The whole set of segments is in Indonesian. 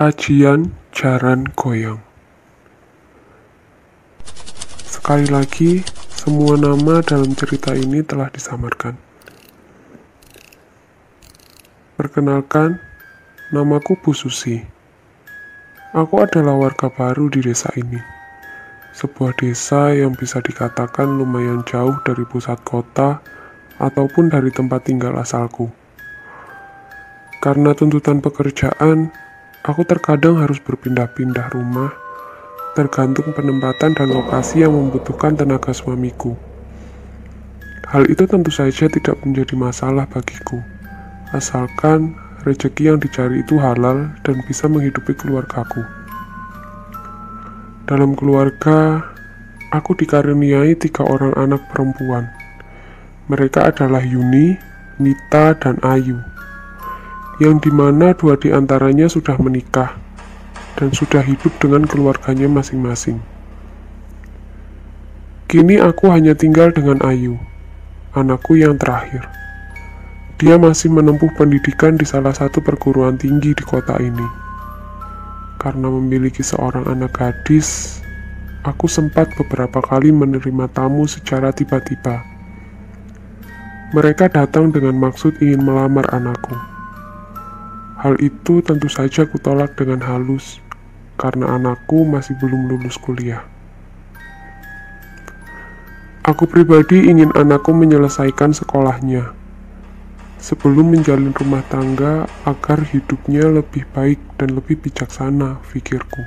Ajian Jaran Goyang Sekali lagi, semua nama dalam cerita ini telah disamarkan. Perkenalkan, namaku Bu Susi. Aku adalah warga baru di desa ini. Sebuah desa yang bisa dikatakan lumayan jauh dari pusat kota ataupun dari tempat tinggal asalku. Karena tuntutan pekerjaan, Aku terkadang harus berpindah-pindah rumah, tergantung penempatan dan lokasi yang membutuhkan tenaga suamiku. Hal itu tentu saja tidak menjadi masalah bagiku, asalkan rezeki yang dicari itu halal dan bisa menghidupi keluargaku. Dalam keluarga, aku dikaruniai tiga orang anak perempuan. Mereka adalah Yuni, Nita, dan Ayu yang di mana dua di antaranya sudah menikah dan sudah hidup dengan keluarganya masing-masing. Kini aku hanya tinggal dengan Ayu, anakku yang terakhir. Dia masih menempuh pendidikan di salah satu perguruan tinggi di kota ini. Karena memiliki seorang anak gadis, aku sempat beberapa kali menerima tamu secara tiba-tiba. Mereka datang dengan maksud ingin melamar anakku. Hal itu tentu saja kutolak dengan halus, karena anakku masih belum lulus kuliah. Aku pribadi ingin anakku menyelesaikan sekolahnya sebelum menjalin rumah tangga agar hidupnya lebih baik dan lebih bijaksana, pikirku.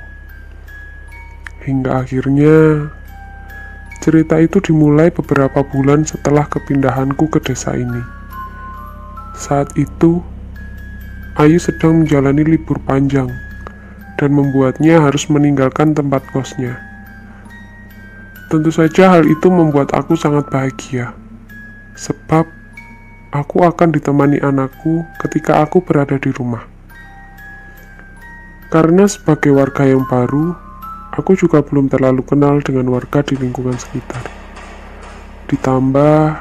Hingga akhirnya, cerita itu dimulai beberapa bulan setelah kepindahanku ke desa ini. Saat itu, Ayu sedang menjalani libur panjang dan membuatnya harus meninggalkan tempat kosnya. Tentu saja hal itu membuat aku sangat bahagia, sebab aku akan ditemani anakku ketika aku berada di rumah. Karena sebagai warga yang baru, aku juga belum terlalu kenal dengan warga di lingkungan sekitar. Ditambah,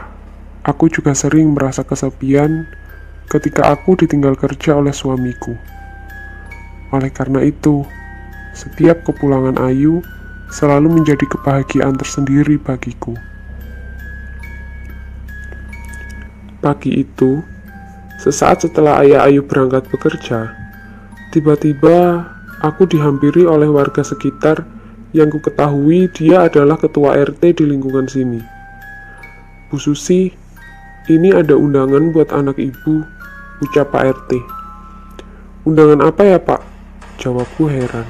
aku juga sering merasa kesepian ketika aku ditinggal kerja oleh suamiku. Oleh karena itu, setiap kepulangan Ayu selalu menjadi kebahagiaan tersendiri bagiku. Pagi itu, sesaat setelah ayah Ayu berangkat bekerja, tiba-tiba aku dihampiri oleh warga sekitar yang ku ketahui dia adalah ketua RT di lingkungan sini. Bu Susi, ini ada undangan buat anak ibu ucap Pak RT. Undangan apa ya Pak? Jawabku heran.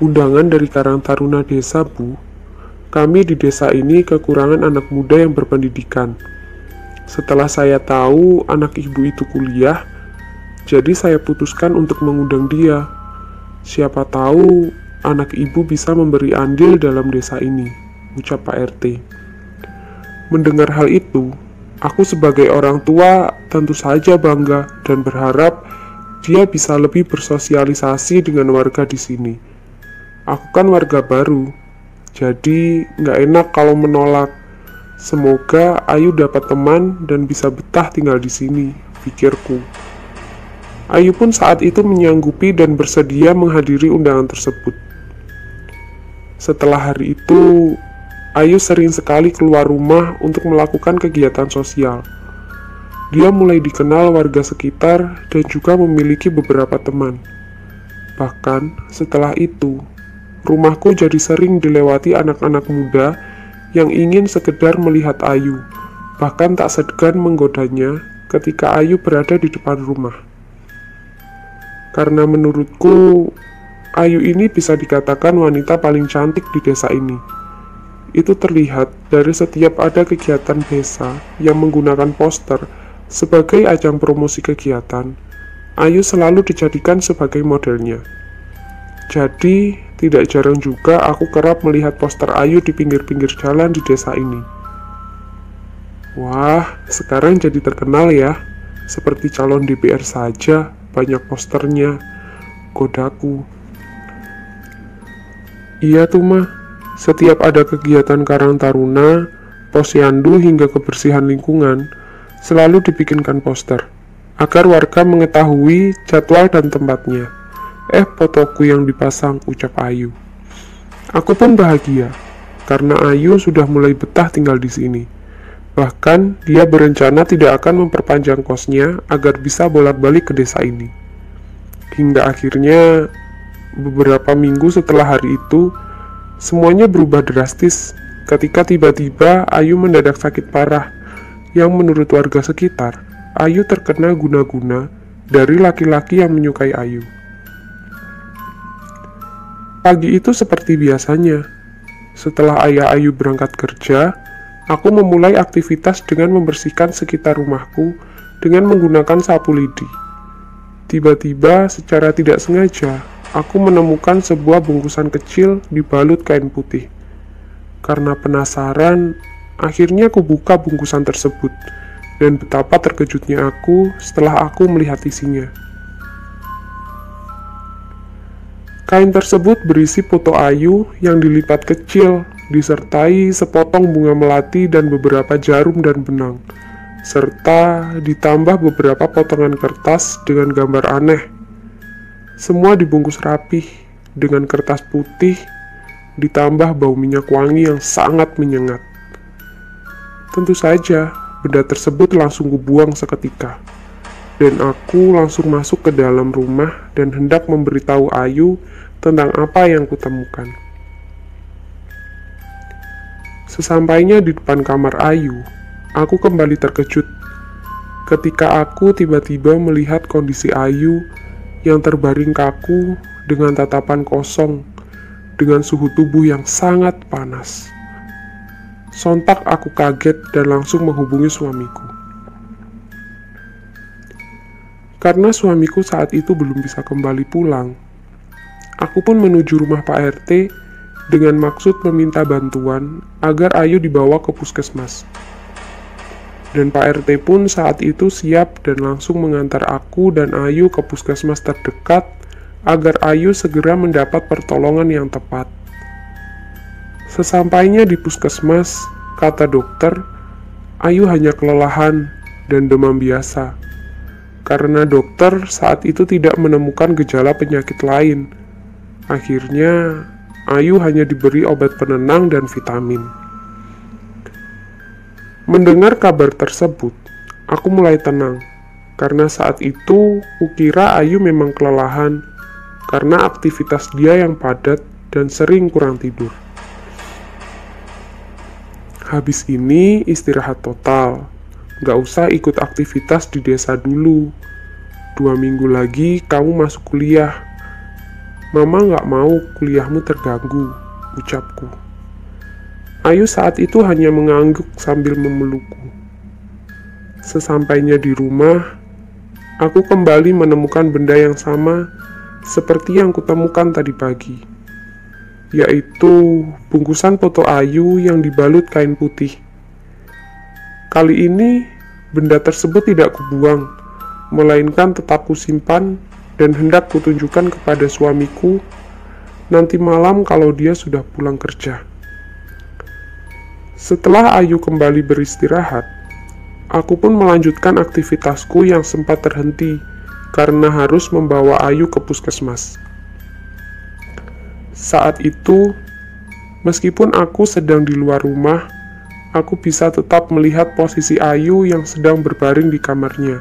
Undangan dari Karang Taruna Desa, Bu. Kami di desa ini kekurangan anak muda yang berpendidikan. Setelah saya tahu anak ibu itu kuliah, jadi saya putuskan untuk mengundang dia. Siapa tahu anak ibu bisa memberi andil dalam desa ini, ucap Pak RT. Mendengar hal itu, Aku sebagai orang tua tentu saja bangga dan berharap dia bisa lebih bersosialisasi dengan warga di sini. Aku kan warga baru, jadi nggak enak kalau menolak. Semoga Ayu dapat teman dan bisa betah tinggal di sini, pikirku. Ayu pun saat itu menyanggupi dan bersedia menghadiri undangan tersebut. Setelah hari itu, Ayu sering sekali keluar rumah untuk melakukan kegiatan sosial. Dia mulai dikenal warga sekitar dan juga memiliki beberapa teman. Bahkan setelah itu, rumahku jadi sering dilewati anak-anak muda yang ingin sekedar melihat Ayu, bahkan tak segan menggodanya ketika Ayu berada di depan rumah. Karena menurutku, Ayu ini bisa dikatakan wanita paling cantik di desa ini itu terlihat dari setiap ada kegiatan desa yang menggunakan poster sebagai ajang promosi kegiatan, Ayu selalu dijadikan sebagai modelnya. Jadi, tidak jarang juga aku kerap melihat poster Ayu di pinggir-pinggir jalan di desa ini. Wah, sekarang jadi terkenal ya. Seperti calon DPR saja, banyak posternya. Godaku. Iya tuh mah, setiap ada kegiatan Karang Taruna, posyandu hingga kebersihan lingkungan, selalu dibikinkan poster agar warga mengetahui jadwal dan tempatnya. Eh, fotoku yang dipasang, ucap Ayu. Aku pun bahagia, karena Ayu sudah mulai betah tinggal di sini. Bahkan, dia berencana tidak akan memperpanjang kosnya agar bisa bolak-balik ke desa ini. Hingga akhirnya, beberapa minggu setelah hari itu, semuanya berubah drastis ketika tiba-tiba Ayu mendadak sakit parah yang menurut warga sekitar, Ayu terkena guna-guna dari laki-laki yang menyukai Ayu. Pagi itu seperti biasanya. Setelah ayah Ayu berangkat kerja, aku memulai aktivitas dengan membersihkan sekitar rumahku dengan menggunakan sapu lidi. Tiba-tiba, secara tidak sengaja, aku menemukan sebuah bungkusan kecil dibalut kain putih. Karena penasaran, Akhirnya aku buka bungkusan tersebut, dan betapa terkejutnya aku setelah aku melihat isinya. Kain tersebut berisi foto Ayu yang dilipat kecil, disertai sepotong bunga melati dan beberapa jarum dan benang, serta ditambah beberapa potongan kertas dengan gambar aneh. Semua dibungkus rapih dengan kertas putih, ditambah bau minyak wangi yang sangat menyengat. Tentu saja, benda tersebut langsung kubuang seketika. Dan aku langsung masuk ke dalam rumah dan hendak memberitahu Ayu tentang apa yang kutemukan. Sesampainya di depan kamar Ayu, aku kembali terkejut ketika aku tiba-tiba melihat kondisi Ayu yang terbaring kaku dengan tatapan kosong dengan suhu tubuh yang sangat panas. Sontak aku kaget dan langsung menghubungi suamiku. Karena suamiku saat itu belum bisa kembali pulang, aku pun menuju rumah Pak RT dengan maksud meminta bantuan agar Ayu dibawa ke puskesmas. Dan Pak RT pun saat itu siap dan langsung mengantar aku dan Ayu ke puskesmas terdekat agar Ayu segera mendapat pertolongan yang tepat. Sesampainya di puskesmas, kata dokter, Ayu hanya kelelahan dan demam biasa. Karena dokter saat itu tidak menemukan gejala penyakit lain. Akhirnya, Ayu hanya diberi obat penenang dan vitamin. Mendengar kabar tersebut, aku mulai tenang karena saat itu kukira Ayu memang kelelahan karena aktivitas dia yang padat dan sering kurang tidur. Habis ini istirahat total. Gak usah ikut aktivitas di desa dulu. Dua minggu lagi kamu masuk kuliah. Mama gak mau kuliahmu terganggu, ucapku. Ayu saat itu hanya mengangguk sambil memelukku. Sesampainya di rumah, aku kembali menemukan benda yang sama seperti yang kutemukan tadi pagi yaitu bungkusan foto Ayu yang dibalut kain putih. Kali ini, benda tersebut tidak kubuang, melainkan tetap kusimpan dan hendak kutunjukkan kepada suamiku nanti malam kalau dia sudah pulang kerja. Setelah Ayu kembali beristirahat, aku pun melanjutkan aktivitasku yang sempat terhenti karena harus membawa Ayu ke puskesmas. Saat itu, meskipun aku sedang di luar rumah, aku bisa tetap melihat posisi Ayu yang sedang berbaring di kamarnya.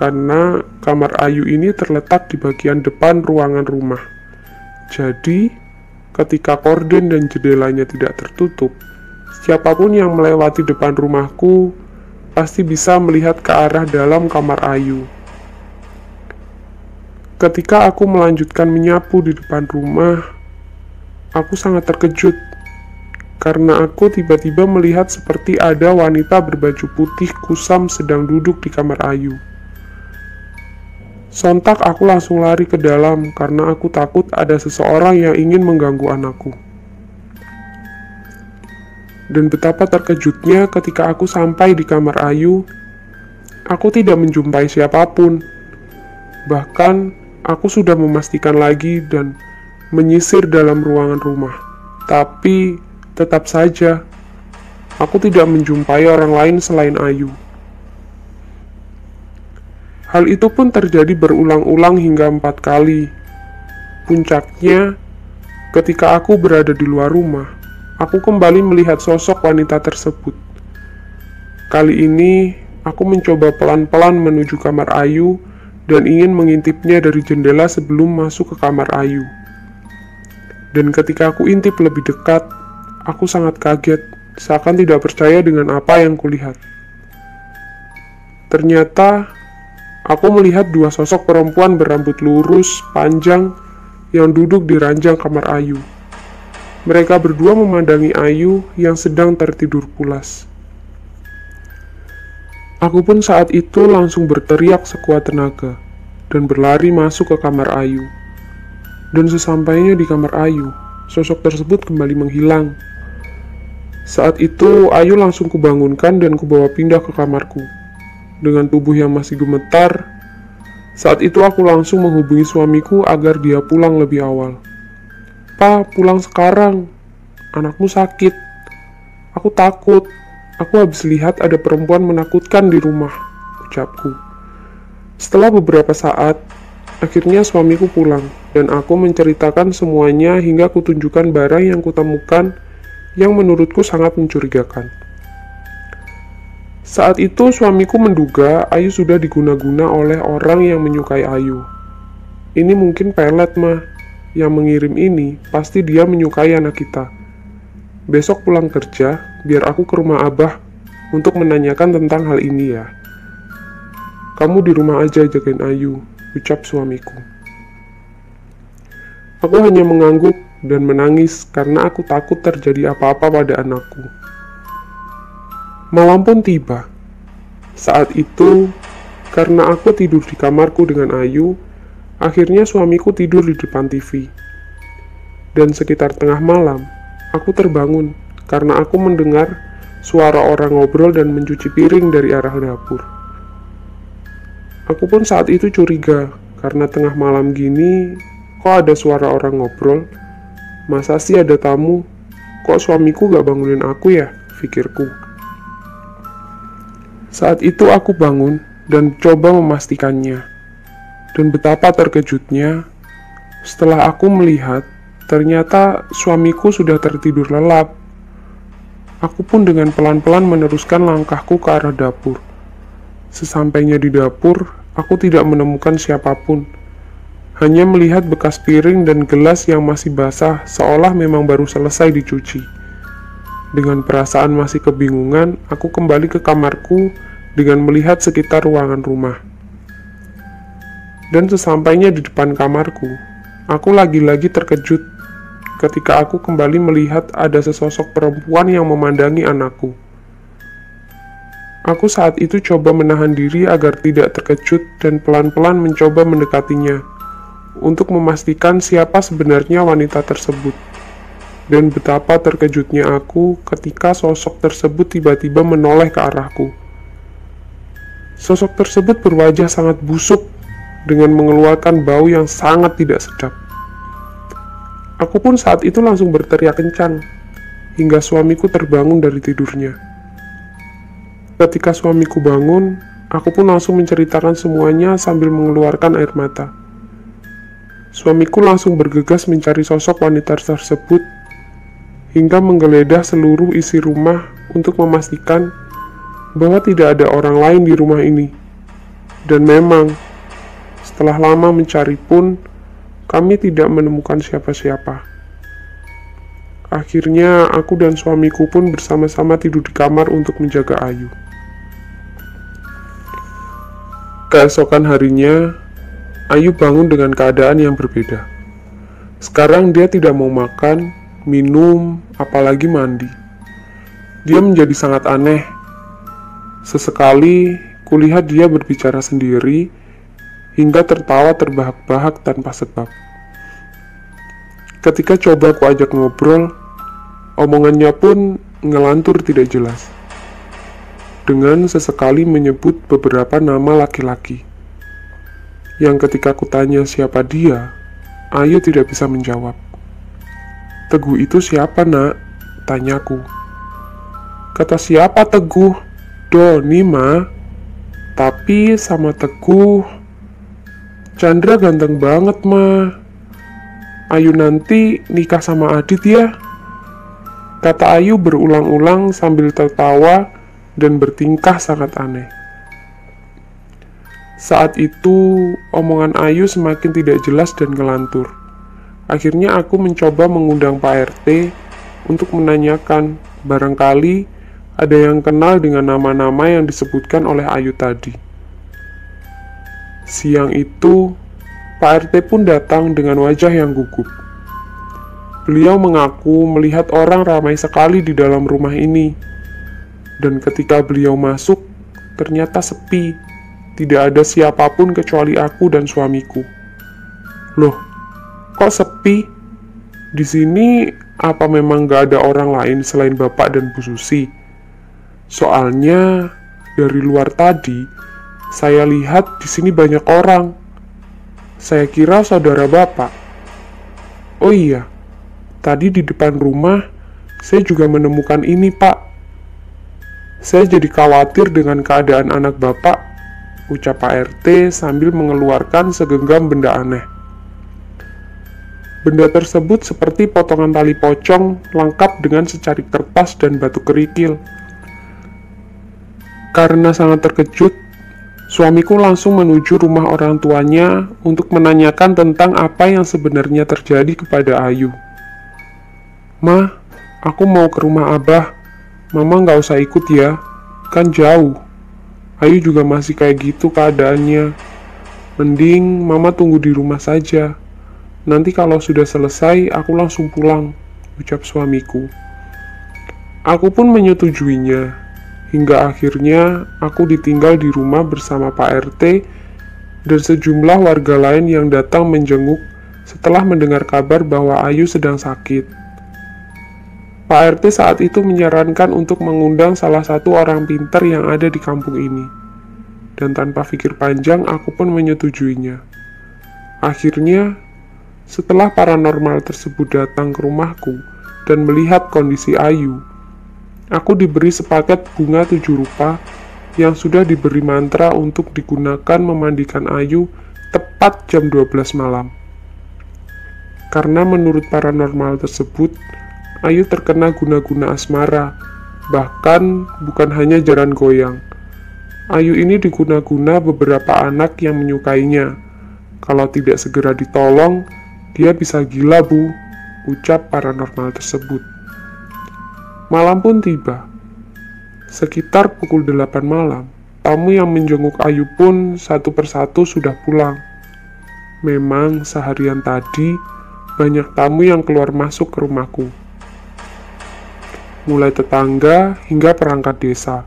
Karena kamar Ayu ini terletak di bagian depan ruangan rumah. Jadi, ketika korden dan jendelanya tidak tertutup, siapa pun yang melewati depan rumahku pasti bisa melihat ke arah dalam kamar Ayu. Ketika aku melanjutkan menyapu di depan rumah, aku sangat terkejut karena aku tiba-tiba melihat seperti ada wanita berbaju putih kusam sedang duduk di kamar Ayu. Sontak aku langsung lari ke dalam karena aku takut ada seseorang yang ingin mengganggu anakku. Dan betapa terkejutnya ketika aku sampai di kamar Ayu, aku tidak menjumpai siapa pun. Bahkan Aku sudah memastikan lagi dan menyisir dalam ruangan rumah. Tapi tetap saja aku tidak menjumpai orang lain selain Ayu. Hal itu pun terjadi berulang-ulang hingga empat kali, Puncaknya, ketika aku berada di luar rumah, aku kembali melihat sosok wanita tersebut. Kali ini, aku mencoba pelan-pelan menuju kamar Ayu dan ingin mengintipnya dari jendela sebelum masuk ke kamar Ayu. Dan ketika aku intip lebih dekat, aku sangat kaget, seakan tidak percaya dengan apa yang kulihat. Ternyata, aku melihat dua sosok perempuan berambut lurus, panjang, yang duduk di ranjang kamar Ayu. Mereka berdua memandangi Ayu yang sedang tertidur pulas. Aku pun saat itu langsung berteriak sekuat tenaga dan berlari masuk ke kamar Ayu. Dan sesampainya di kamar Ayu, sosok tersebut kembali menghilang. Saat itu, Ayu langsung kubangunkan dan kubawa pindah ke kamarku. Dengan tubuh yang masih gemetar, saat itu aku langsung menghubungi suamiku agar dia pulang lebih awal. Pa, pulang sekarang. Anakmu sakit. Aku takut. Aku habis lihat ada perempuan menakutkan di rumah, ucapku. Setelah beberapa saat, akhirnya suamiku pulang dan aku menceritakan semuanya hingga kutunjukkan barang yang kutemukan yang menurutku sangat mencurigakan. Saat itu suamiku menduga Ayu sudah diguna-guna oleh orang yang menyukai Ayu. Ini mungkin pelet mah. Yang mengirim ini pasti dia menyukai anak kita. Besok pulang kerja, biar aku ke rumah Abah untuk menanyakan tentang hal ini ya. Kamu di rumah aja jagain Ayu, ucap suamiku. Aku hanya mengangguk dan menangis karena aku takut terjadi apa-apa pada anakku. Malam pun tiba. Saat itu, karena aku tidur di kamarku dengan Ayu, akhirnya suamiku tidur di depan TV. Dan sekitar tengah malam, aku terbangun karena aku mendengar suara orang ngobrol dan mencuci piring dari arah dapur. Aku pun saat itu curiga karena tengah malam gini kok ada suara orang ngobrol. Masa sih ada tamu? Kok suamiku gak bangunin aku ya? Pikirku. Saat itu aku bangun dan coba memastikannya. Dan betapa terkejutnya setelah aku melihat ternyata suamiku sudah tertidur lelap. Aku pun dengan pelan-pelan meneruskan langkahku ke arah dapur. Sesampainya di dapur, aku tidak menemukan siapa pun. Hanya melihat bekas piring dan gelas yang masih basah seolah memang baru selesai dicuci. Dengan perasaan masih kebingungan, aku kembali ke kamarku dengan melihat sekitar ruangan rumah. Dan sesampainya di depan kamarku, aku lagi-lagi terkejut ketika aku kembali melihat ada sesosok perempuan yang memandangi anakku. Aku saat itu coba menahan diri agar tidak terkejut dan pelan-pelan mencoba mendekatinya untuk memastikan siapa sebenarnya wanita tersebut. Dan betapa terkejutnya aku ketika sosok tersebut tiba-tiba menoleh ke arahku. Sosok tersebut berwajah sangat busuk dengan mengeluarkan bau yang sangat tidak sedap. Aku pun saat itu langsung berteriak kencang hingga suamiku terbangun dari tidurnya. Ketika suamiku bangun, aku pun langsung menceritakan semuanya sambil mengeluarkan air mata. Suamiku langsung bergegas mencari sosok wanita tersebut hingga menggeledah seluruh isi rumah untuk memastikan bahwa tidak ada orang lain di rumah ini. Dan memang, setelah lama mencari pun, kami tidak menemukan siapa-siapa. Akhirnya, aku dan suamiku pun bersama-sama tidur di kamar untuk menjaga Ayu. Keesokan harinya, Ayu bangun dengan keadaan yang berbeda. Sekarang dia tidak mau makan, minum, apalagi mandi. Dia menjadi sangat aneh Sesekali kulihat dia berbicara sendiri hingga tertawa terbahak-bahak tanpa sebab. Ketika coba ku ajak ngobrol, omongannya pun ngelantur tidak jelas. Dengan sesekali menyebut beberapa nama laki-laki. Yang ketika ku tanya siapa dia, Ayu tidak bisa menjawab. Teguh itu siapa nak? Tanyaku. Kata siapa Teguh? Doni mah tapi sama Teguh Chandra ganteng banget mah Ayu nanti nikah sama Adit ya? Kata Ayu berulang-ulang sambil tertawa dan bertingkah sangat aneh. Saat itu, omongan Ayu semakin tidak jelas dan ngelantur. Akhirnya aku mencoba mengundang Pak RT untuk menanyakan barangkali ada yang kenal dengan nama-nama yang disebutkan oleh Ayu tadi. Siang itu, Pak RT pun datang dengan wajah yang gugup. Beliau mengaku melihat orang ramai sekali di dalam rumah ini. Dan ketika beliau masuk, ternyata sepi. Tidak ada siapa pun kecuali aku dan suamiku. Loh, kok sepi? Di sini apa memang gak ada orang lain selain Bapak dan Bu Susi? Soalnya dari luar tadi, saya lihat di sini banyak orang. Saya kira saudara bapak. Oh iya, tadi di depan rumah saya juga menemukan ini, Pak. Saya jadi khawatir dengan keadaan anak bapak, ucap Pak RT sambil mengeluarkan segenggam benda aneh. Benda tersebut seperti potongan tali pocong lengkap dengan secari kertas dan batu kerikil. Karena sangat terkejut, Suamiku langsung menuju rumah orang tuanya untuk menanyakan tentang apa yang sebenarnya terjadi kepada Ayu. Ma, aku mau ke rumah Abah. Mama nggak usah ikut ya, kan jauh. Ayu juga masih kayak gitu keadaannya. Mending Mama tunggu di rumah saja. Nanti kalau sudah selesai, aku langsung pulang, ucap suamiku. Aku pun menyetujuinya Hingga akhirnya aku ditinggal di rumah bersama Pak RT dan sejumlah warga lain yang datang menjenguk setelah mendengar kabar bahwa Ayu sedang sakit. Pak RT saat itu menyarankan untuk mengundang salah satu orang pintar yang ada di kampung ini. Dan tanpa pikir panjang, aku pun menyetujuinya. Akhirnya, setelah paranormal tersebut datang ke rumahku dan melihat kondisi Ayu, Aku diberi sepaket bunga tujuh rupa yang sudah diberi mantra untuk digunakan memandikan Ayu tepat jam 12 malam. Karena menurut paranormal tersebut, Ayu terkena guna-guna asmara, bahkan bukan hanya jalan goyang. Ayu ini diguna-guna beberapa anak yang menyukainya. Kalau tidak segera ditolong, dia bisa gila bu, ucap paranormal tersebut. Malam pun tiba. Sekitar pukul 8 malam, tamu yang menjenguk Ayu pun satu persatu sudah pulang. Memang seharian tadi banyak tamu yang keluar masuk ke rumahku. Mulai tetangga hingga perangkat desa.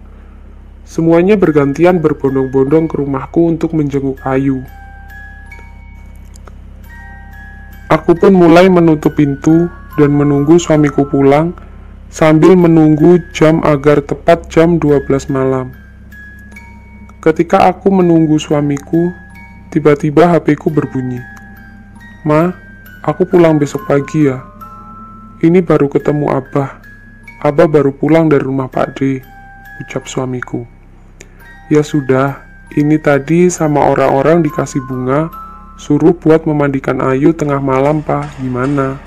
Semuanya bergantian berbondong-bondong ke rumahku untuk menjenguk Ayu. Aku pun mulai menutup pintu dan menunggu suamiku pulang sambil menunggu jam agar tepat jam 12 malam. Ketika aku menunggu suamiku, tiba-tiba HP-ku berbunyi. Ma, aku pulang besok pagi ya. Ini baru ketemu Abah. Abah baru pulang dari rumah Pak D, ucap suamiku. Ya sudah, ini tadi sama orang-orang dikasih bunga, suruh buat memandikan Ayu tengah malam, Pak. Gimana?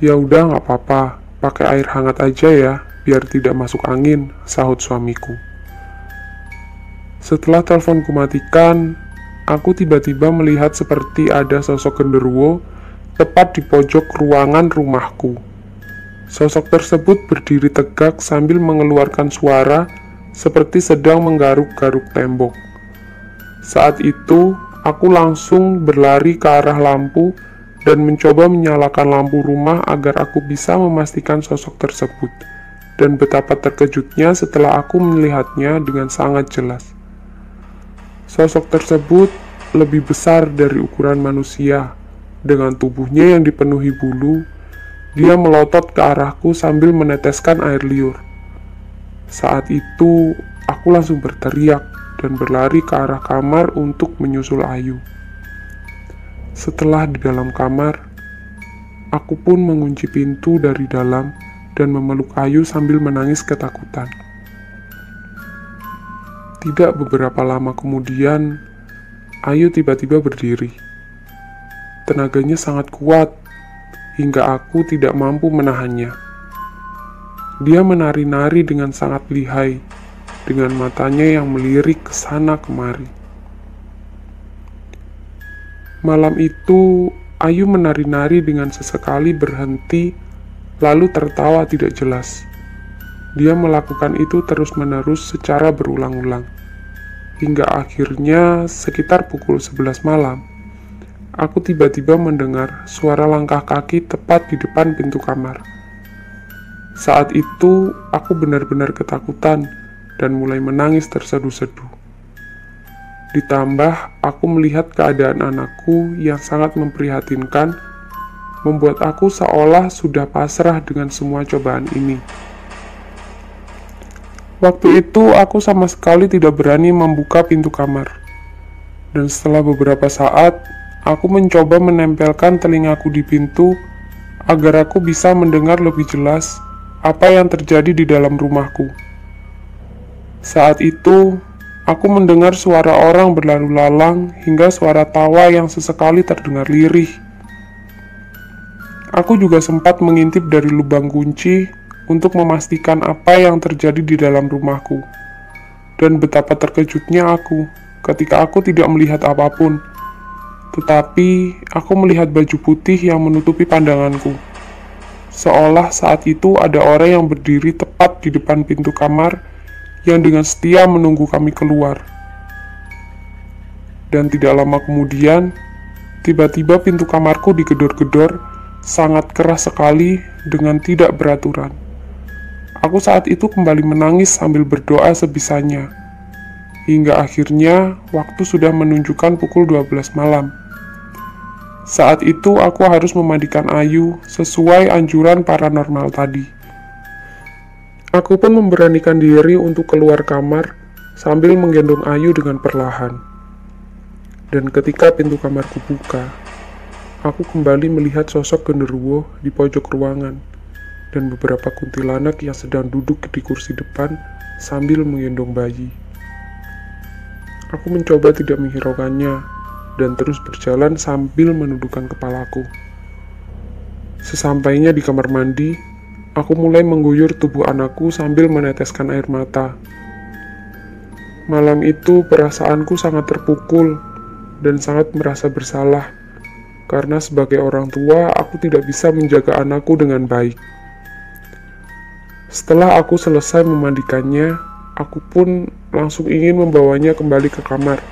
Ya udah nggak apa-apa, pakai air hangat aja ya, biar tidak masuk angin, sahut suamiku. Setelah teleponku matikan, aku tiba-tiba melihat seperti ada sosok genderuwo tepat di pojok ruangan rumahku. Sosok tersebut berdiri tegak sambil mengeluarkan suara seperti sedang menggaruk-garuk tembok. Saat itu, aku langsung berlari ke arah lampu dan mencoba menyalakan lampu rumah agar aku bisa memastikan sosok tersebut. Dan betapa terkejutnya setelah aku melihatnya dengan sangat jelas. Sosok tersebut lebih besar dari ukuran manusia. Dengan tubuhnya yang dipenuhi bulu, dia melotot ke arahku sambil meneteskan air liur. Saat itu, aku langsung berteriak dan berlari ke arah kamar untuk menyusul Ayu. Setelah di dalam kamar, aku pun mengunci pintu dari dalam dan memeluk Ayu sambil menangis ketakutan. Tidak beberapa lama kemudian, Ayu tiba-tiba berdiri. tenaganya sangat kuat, hingga aku tidak mampu menahannya. Dia menari-nari dengan sangat lihai, dengan matanya yang melirik ke sana kemari. Malam itu, Ayu menari-nari dengan sesekali berhenti, lalu tertawa tidak jelas. Dia melakukan itu terus-menerus secara berulang-ulang. Hingga akhirnya sekitar pukul 11 malam, aku tiba-tiba mendengar suara langkah kaki tepat di depan pintu kamar. Saat itu, aku benar-benar ketakutan dan mulai menangis terseduh-seduh. Ditambah, aku melihat keadaan anakku yang sangat memprihatinkan, membuat aku seolah sudah pasrah dengan semua cobaan ini. Waktu itu aku sama sekali tidak berani membuka pintu kamar. Dan setelah beberapa saat, aku mencoba menempelkan telingaku di pintu agar aku bisa mendengar lebih jelas apa yang terjadi di dalam rumahku. Saat itu, aku mendengar suara orang berlalu lalang hingga suara tawa yang sesekali terdengar lirih. Aku juga sempat mengintip dari lubang kunci untuk memastikan apa yang terjadi di dalam rumahku. Dan betapa terkejutnya aku ketika aku tidak melihat apa pun. Tetapi aku melihat baju putih yang menutupi pandanganku. Seolah saat itu ada orang yang berdiri tepat di depan pintu kamar yang dengan setia menunggu kami keluar. Dan tidak lama kemudian, tiba-tiba pintu kamarku digedor-gedor sangat keras sekali dengan tidak beraturan. Aku saat itu kembali menangis sambil berdoa sebisanya. Hingga akhirnya waktu sudah menunjukkan pukul 12 malam. Saat itu aku harus memandikan Ayu sesuai anjuran paranormal tadi. Aku pun memberanikan diri untuk keluar kamar sambil menggendong Ayu dengan perlahan. Dan ketika pintu kamarku buka, aku kembali melihat sosok genderuwo di pojok ruangan dan beberapa kuntilanak yang sedang duduk di kursi depan sambil menggendong bayi. Aku mencoba tidak menghiraukannya dan terus berjalan sambil menundukkan kepalaku. Sesampainya di kamar mandi, aku mulai mengguyur tubuh anakku sambil meneteskan air mata. Malam itu perasaanku sangat terpukul dan sangat merasa bersalah karena sebagai orang tua aku tidak bisa menjaga anakku dengan baik. Setelah aku selesai memandikannya, aku pun langsung ingin membawanya kembali ke kamar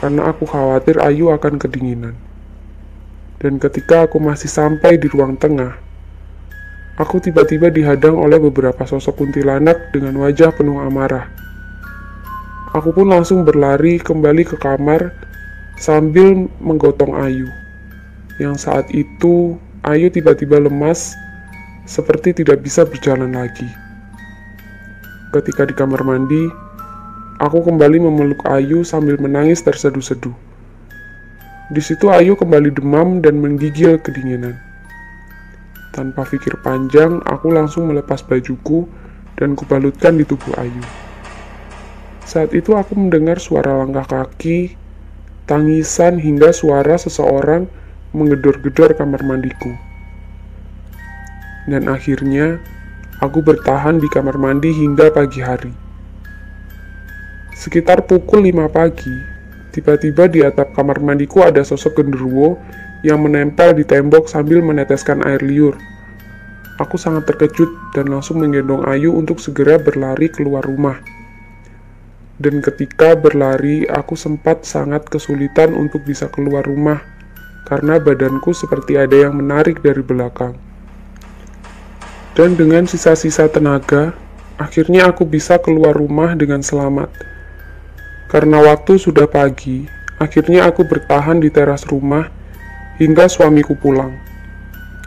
karena aku khawatir Ayu akan kedinginan. Dan ketika aku masih sampai di ruang tengah, aku tiba-tiba dihadang oleh beberapa sosok kuntilanak dengan wajah penuh amarah. Aku pun langsung berlari kembali ke kamar sambil menggotong Ayu. Yang saat itu Ayu tiba-tiba lemas seperti tidak bisa berjalan lagi. Ketika di kamar mandi, aku kembali memeluk Ayu sambil menangis terseduh-seduh. Di situ Ayu kembali demam dan menggigil kedinginan. Tanpa pikir panjang, aku langsung melepas bajuku dan kubalutkan di tubuh Ayu. Saat itu aku mendengar suara langkah kaki, tangisan hingga suara seseorang menggedor-gedor kamar mandiku. Dan akhirnya, aku bertahan di kamar mandi hingga pagi hari. Sekitar pukul 5 pagi, tiba-tiba di atap kamar mandiku ada sosok genderuwo yang menempel di tembok sambil meneteskan air liur. Aku sangat terkejut dan langsung menggendong Ayu untuk segera berlari keluar rumah. Dan ketika berlari, aku sempat sangat kesulitan untuk bisa keluar rumah karena badanku seperti ada yang menarik dari belakang. Dan dengan sisa-sisa tenaga, akhirnya aku bisa keluar rumah dengan selamat. Karena waktu sudah pagi, akhirnya aku bertahan di teras rumah hingga suamiku pulang.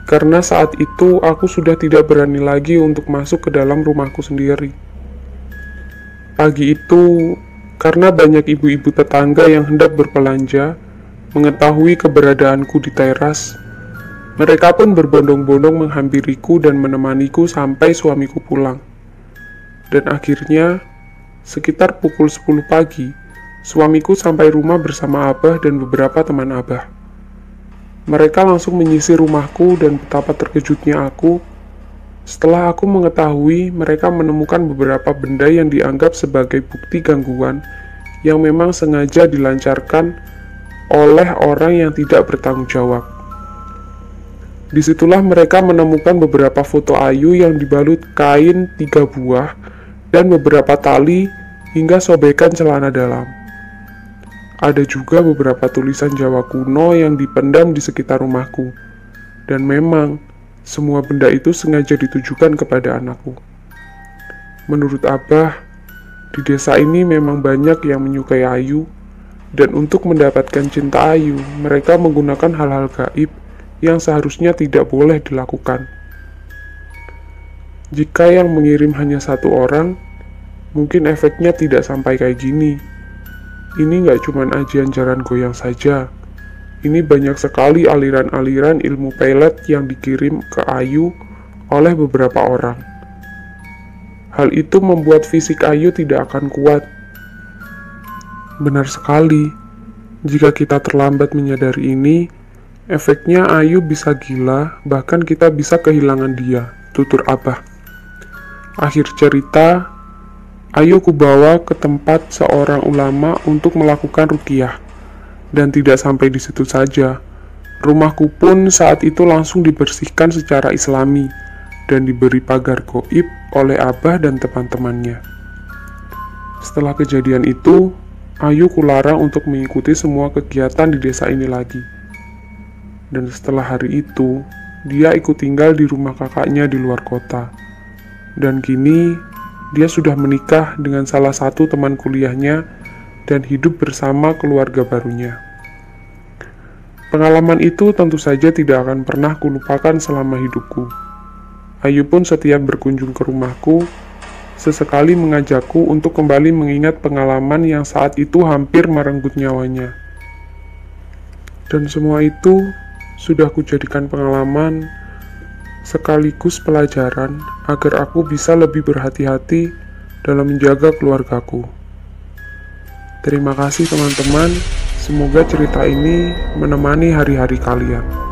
Karena saat itu aku sudah tidak berani lagi untuk masuk ke dalam rumahku sendiri. Pagi itu, karena banyak ibu-ibu tetangga yang hendak berbelanja, mengetahui keberadaanku di teras, mereka pun berbondong-bondong menghampiriku dan menemaniku sampai suamiku pulang. Dan akhirnya, sekitar pukul 10 pagi, suamiku sampai rumah bersama Abah dan beberapa teman Abah. Mereka langsung menyisir rumahku dan betapa terkejutnya aku setelah aku mengetahui mereka menemukan beberapa benda yang dianggap sebagai bukti gangguan yang memang sengaja dilancarkan oleh orang yang tidak bertanggung jawab. Di situlah mereka menemukan beberapa foto Ayu yang dibalut kain tiga buah dan beberapa tali hingga sobekan celana dalam. Ada juga beberapa tulisan Jawa kuno yang dipendam di sekitar rumahku. Dan memang, semua benda itu sengaja ditujukan kepada anakku. Menurut Abah, di desa ini memang banyak yang menyukai Ayu, dan untuk mendapatkan cinta Ayu, mereka menggunakan hal-hal gaib yang seharusnya tidak boleh dilakukan. Jika yang mengirim hanya satu orang, mungkin efeknya tidak sampai kayak gini ini nggak cuma ajian jaran goyang saja. Ini banyak sekali aliran-aliran ilmu pelet yang dikirim ke Ayu oleh beberapa orang. Hal itu membuat fisik Ayu tidak akan kuat. Benar sekali, jika kita terlambat menyadari ini, efeknya Ayu bisa gila, bahkan kita bisa kehilangan dia, tutur Abah. Akhir cerita, Ayo kubawa ke tempat seorang ulama untuk melakukan rukiah. Dan tidak sampai di situ saja. Rumahku pun saat itu langsung dibersihkan secara islami dan diberi pagar goib oleh abah dan teman-temannya. Setelah kejadian itu, Ayu kularang untuk mengikuti semua kegiatan di desa ini lagi. Dan setelah hari itu, dia ikut tinggal di rumah kakaknya di luar kota. Dan kini dia sudah menikah dengan salah satu teman kuliahnya dan hidup bersama keluarga barunya. Pengalaman itu tentu saja tidak akan pernah kulupakan selama hidupku. Ayu pun setiap berkunjung ke rumahku, sesekali mengajakku untuk kembali mengingat pengalaman yang saat itu hampir merenggut nyawanya. Dan semua itu sudah kujadikan pengalaman sekaligus pelajaran agar aku bisa lebih berhati-hati dalam menjaga keluargaku. Terima kasih teman-teman, semoga cerita ini menemani hari-hari kalian.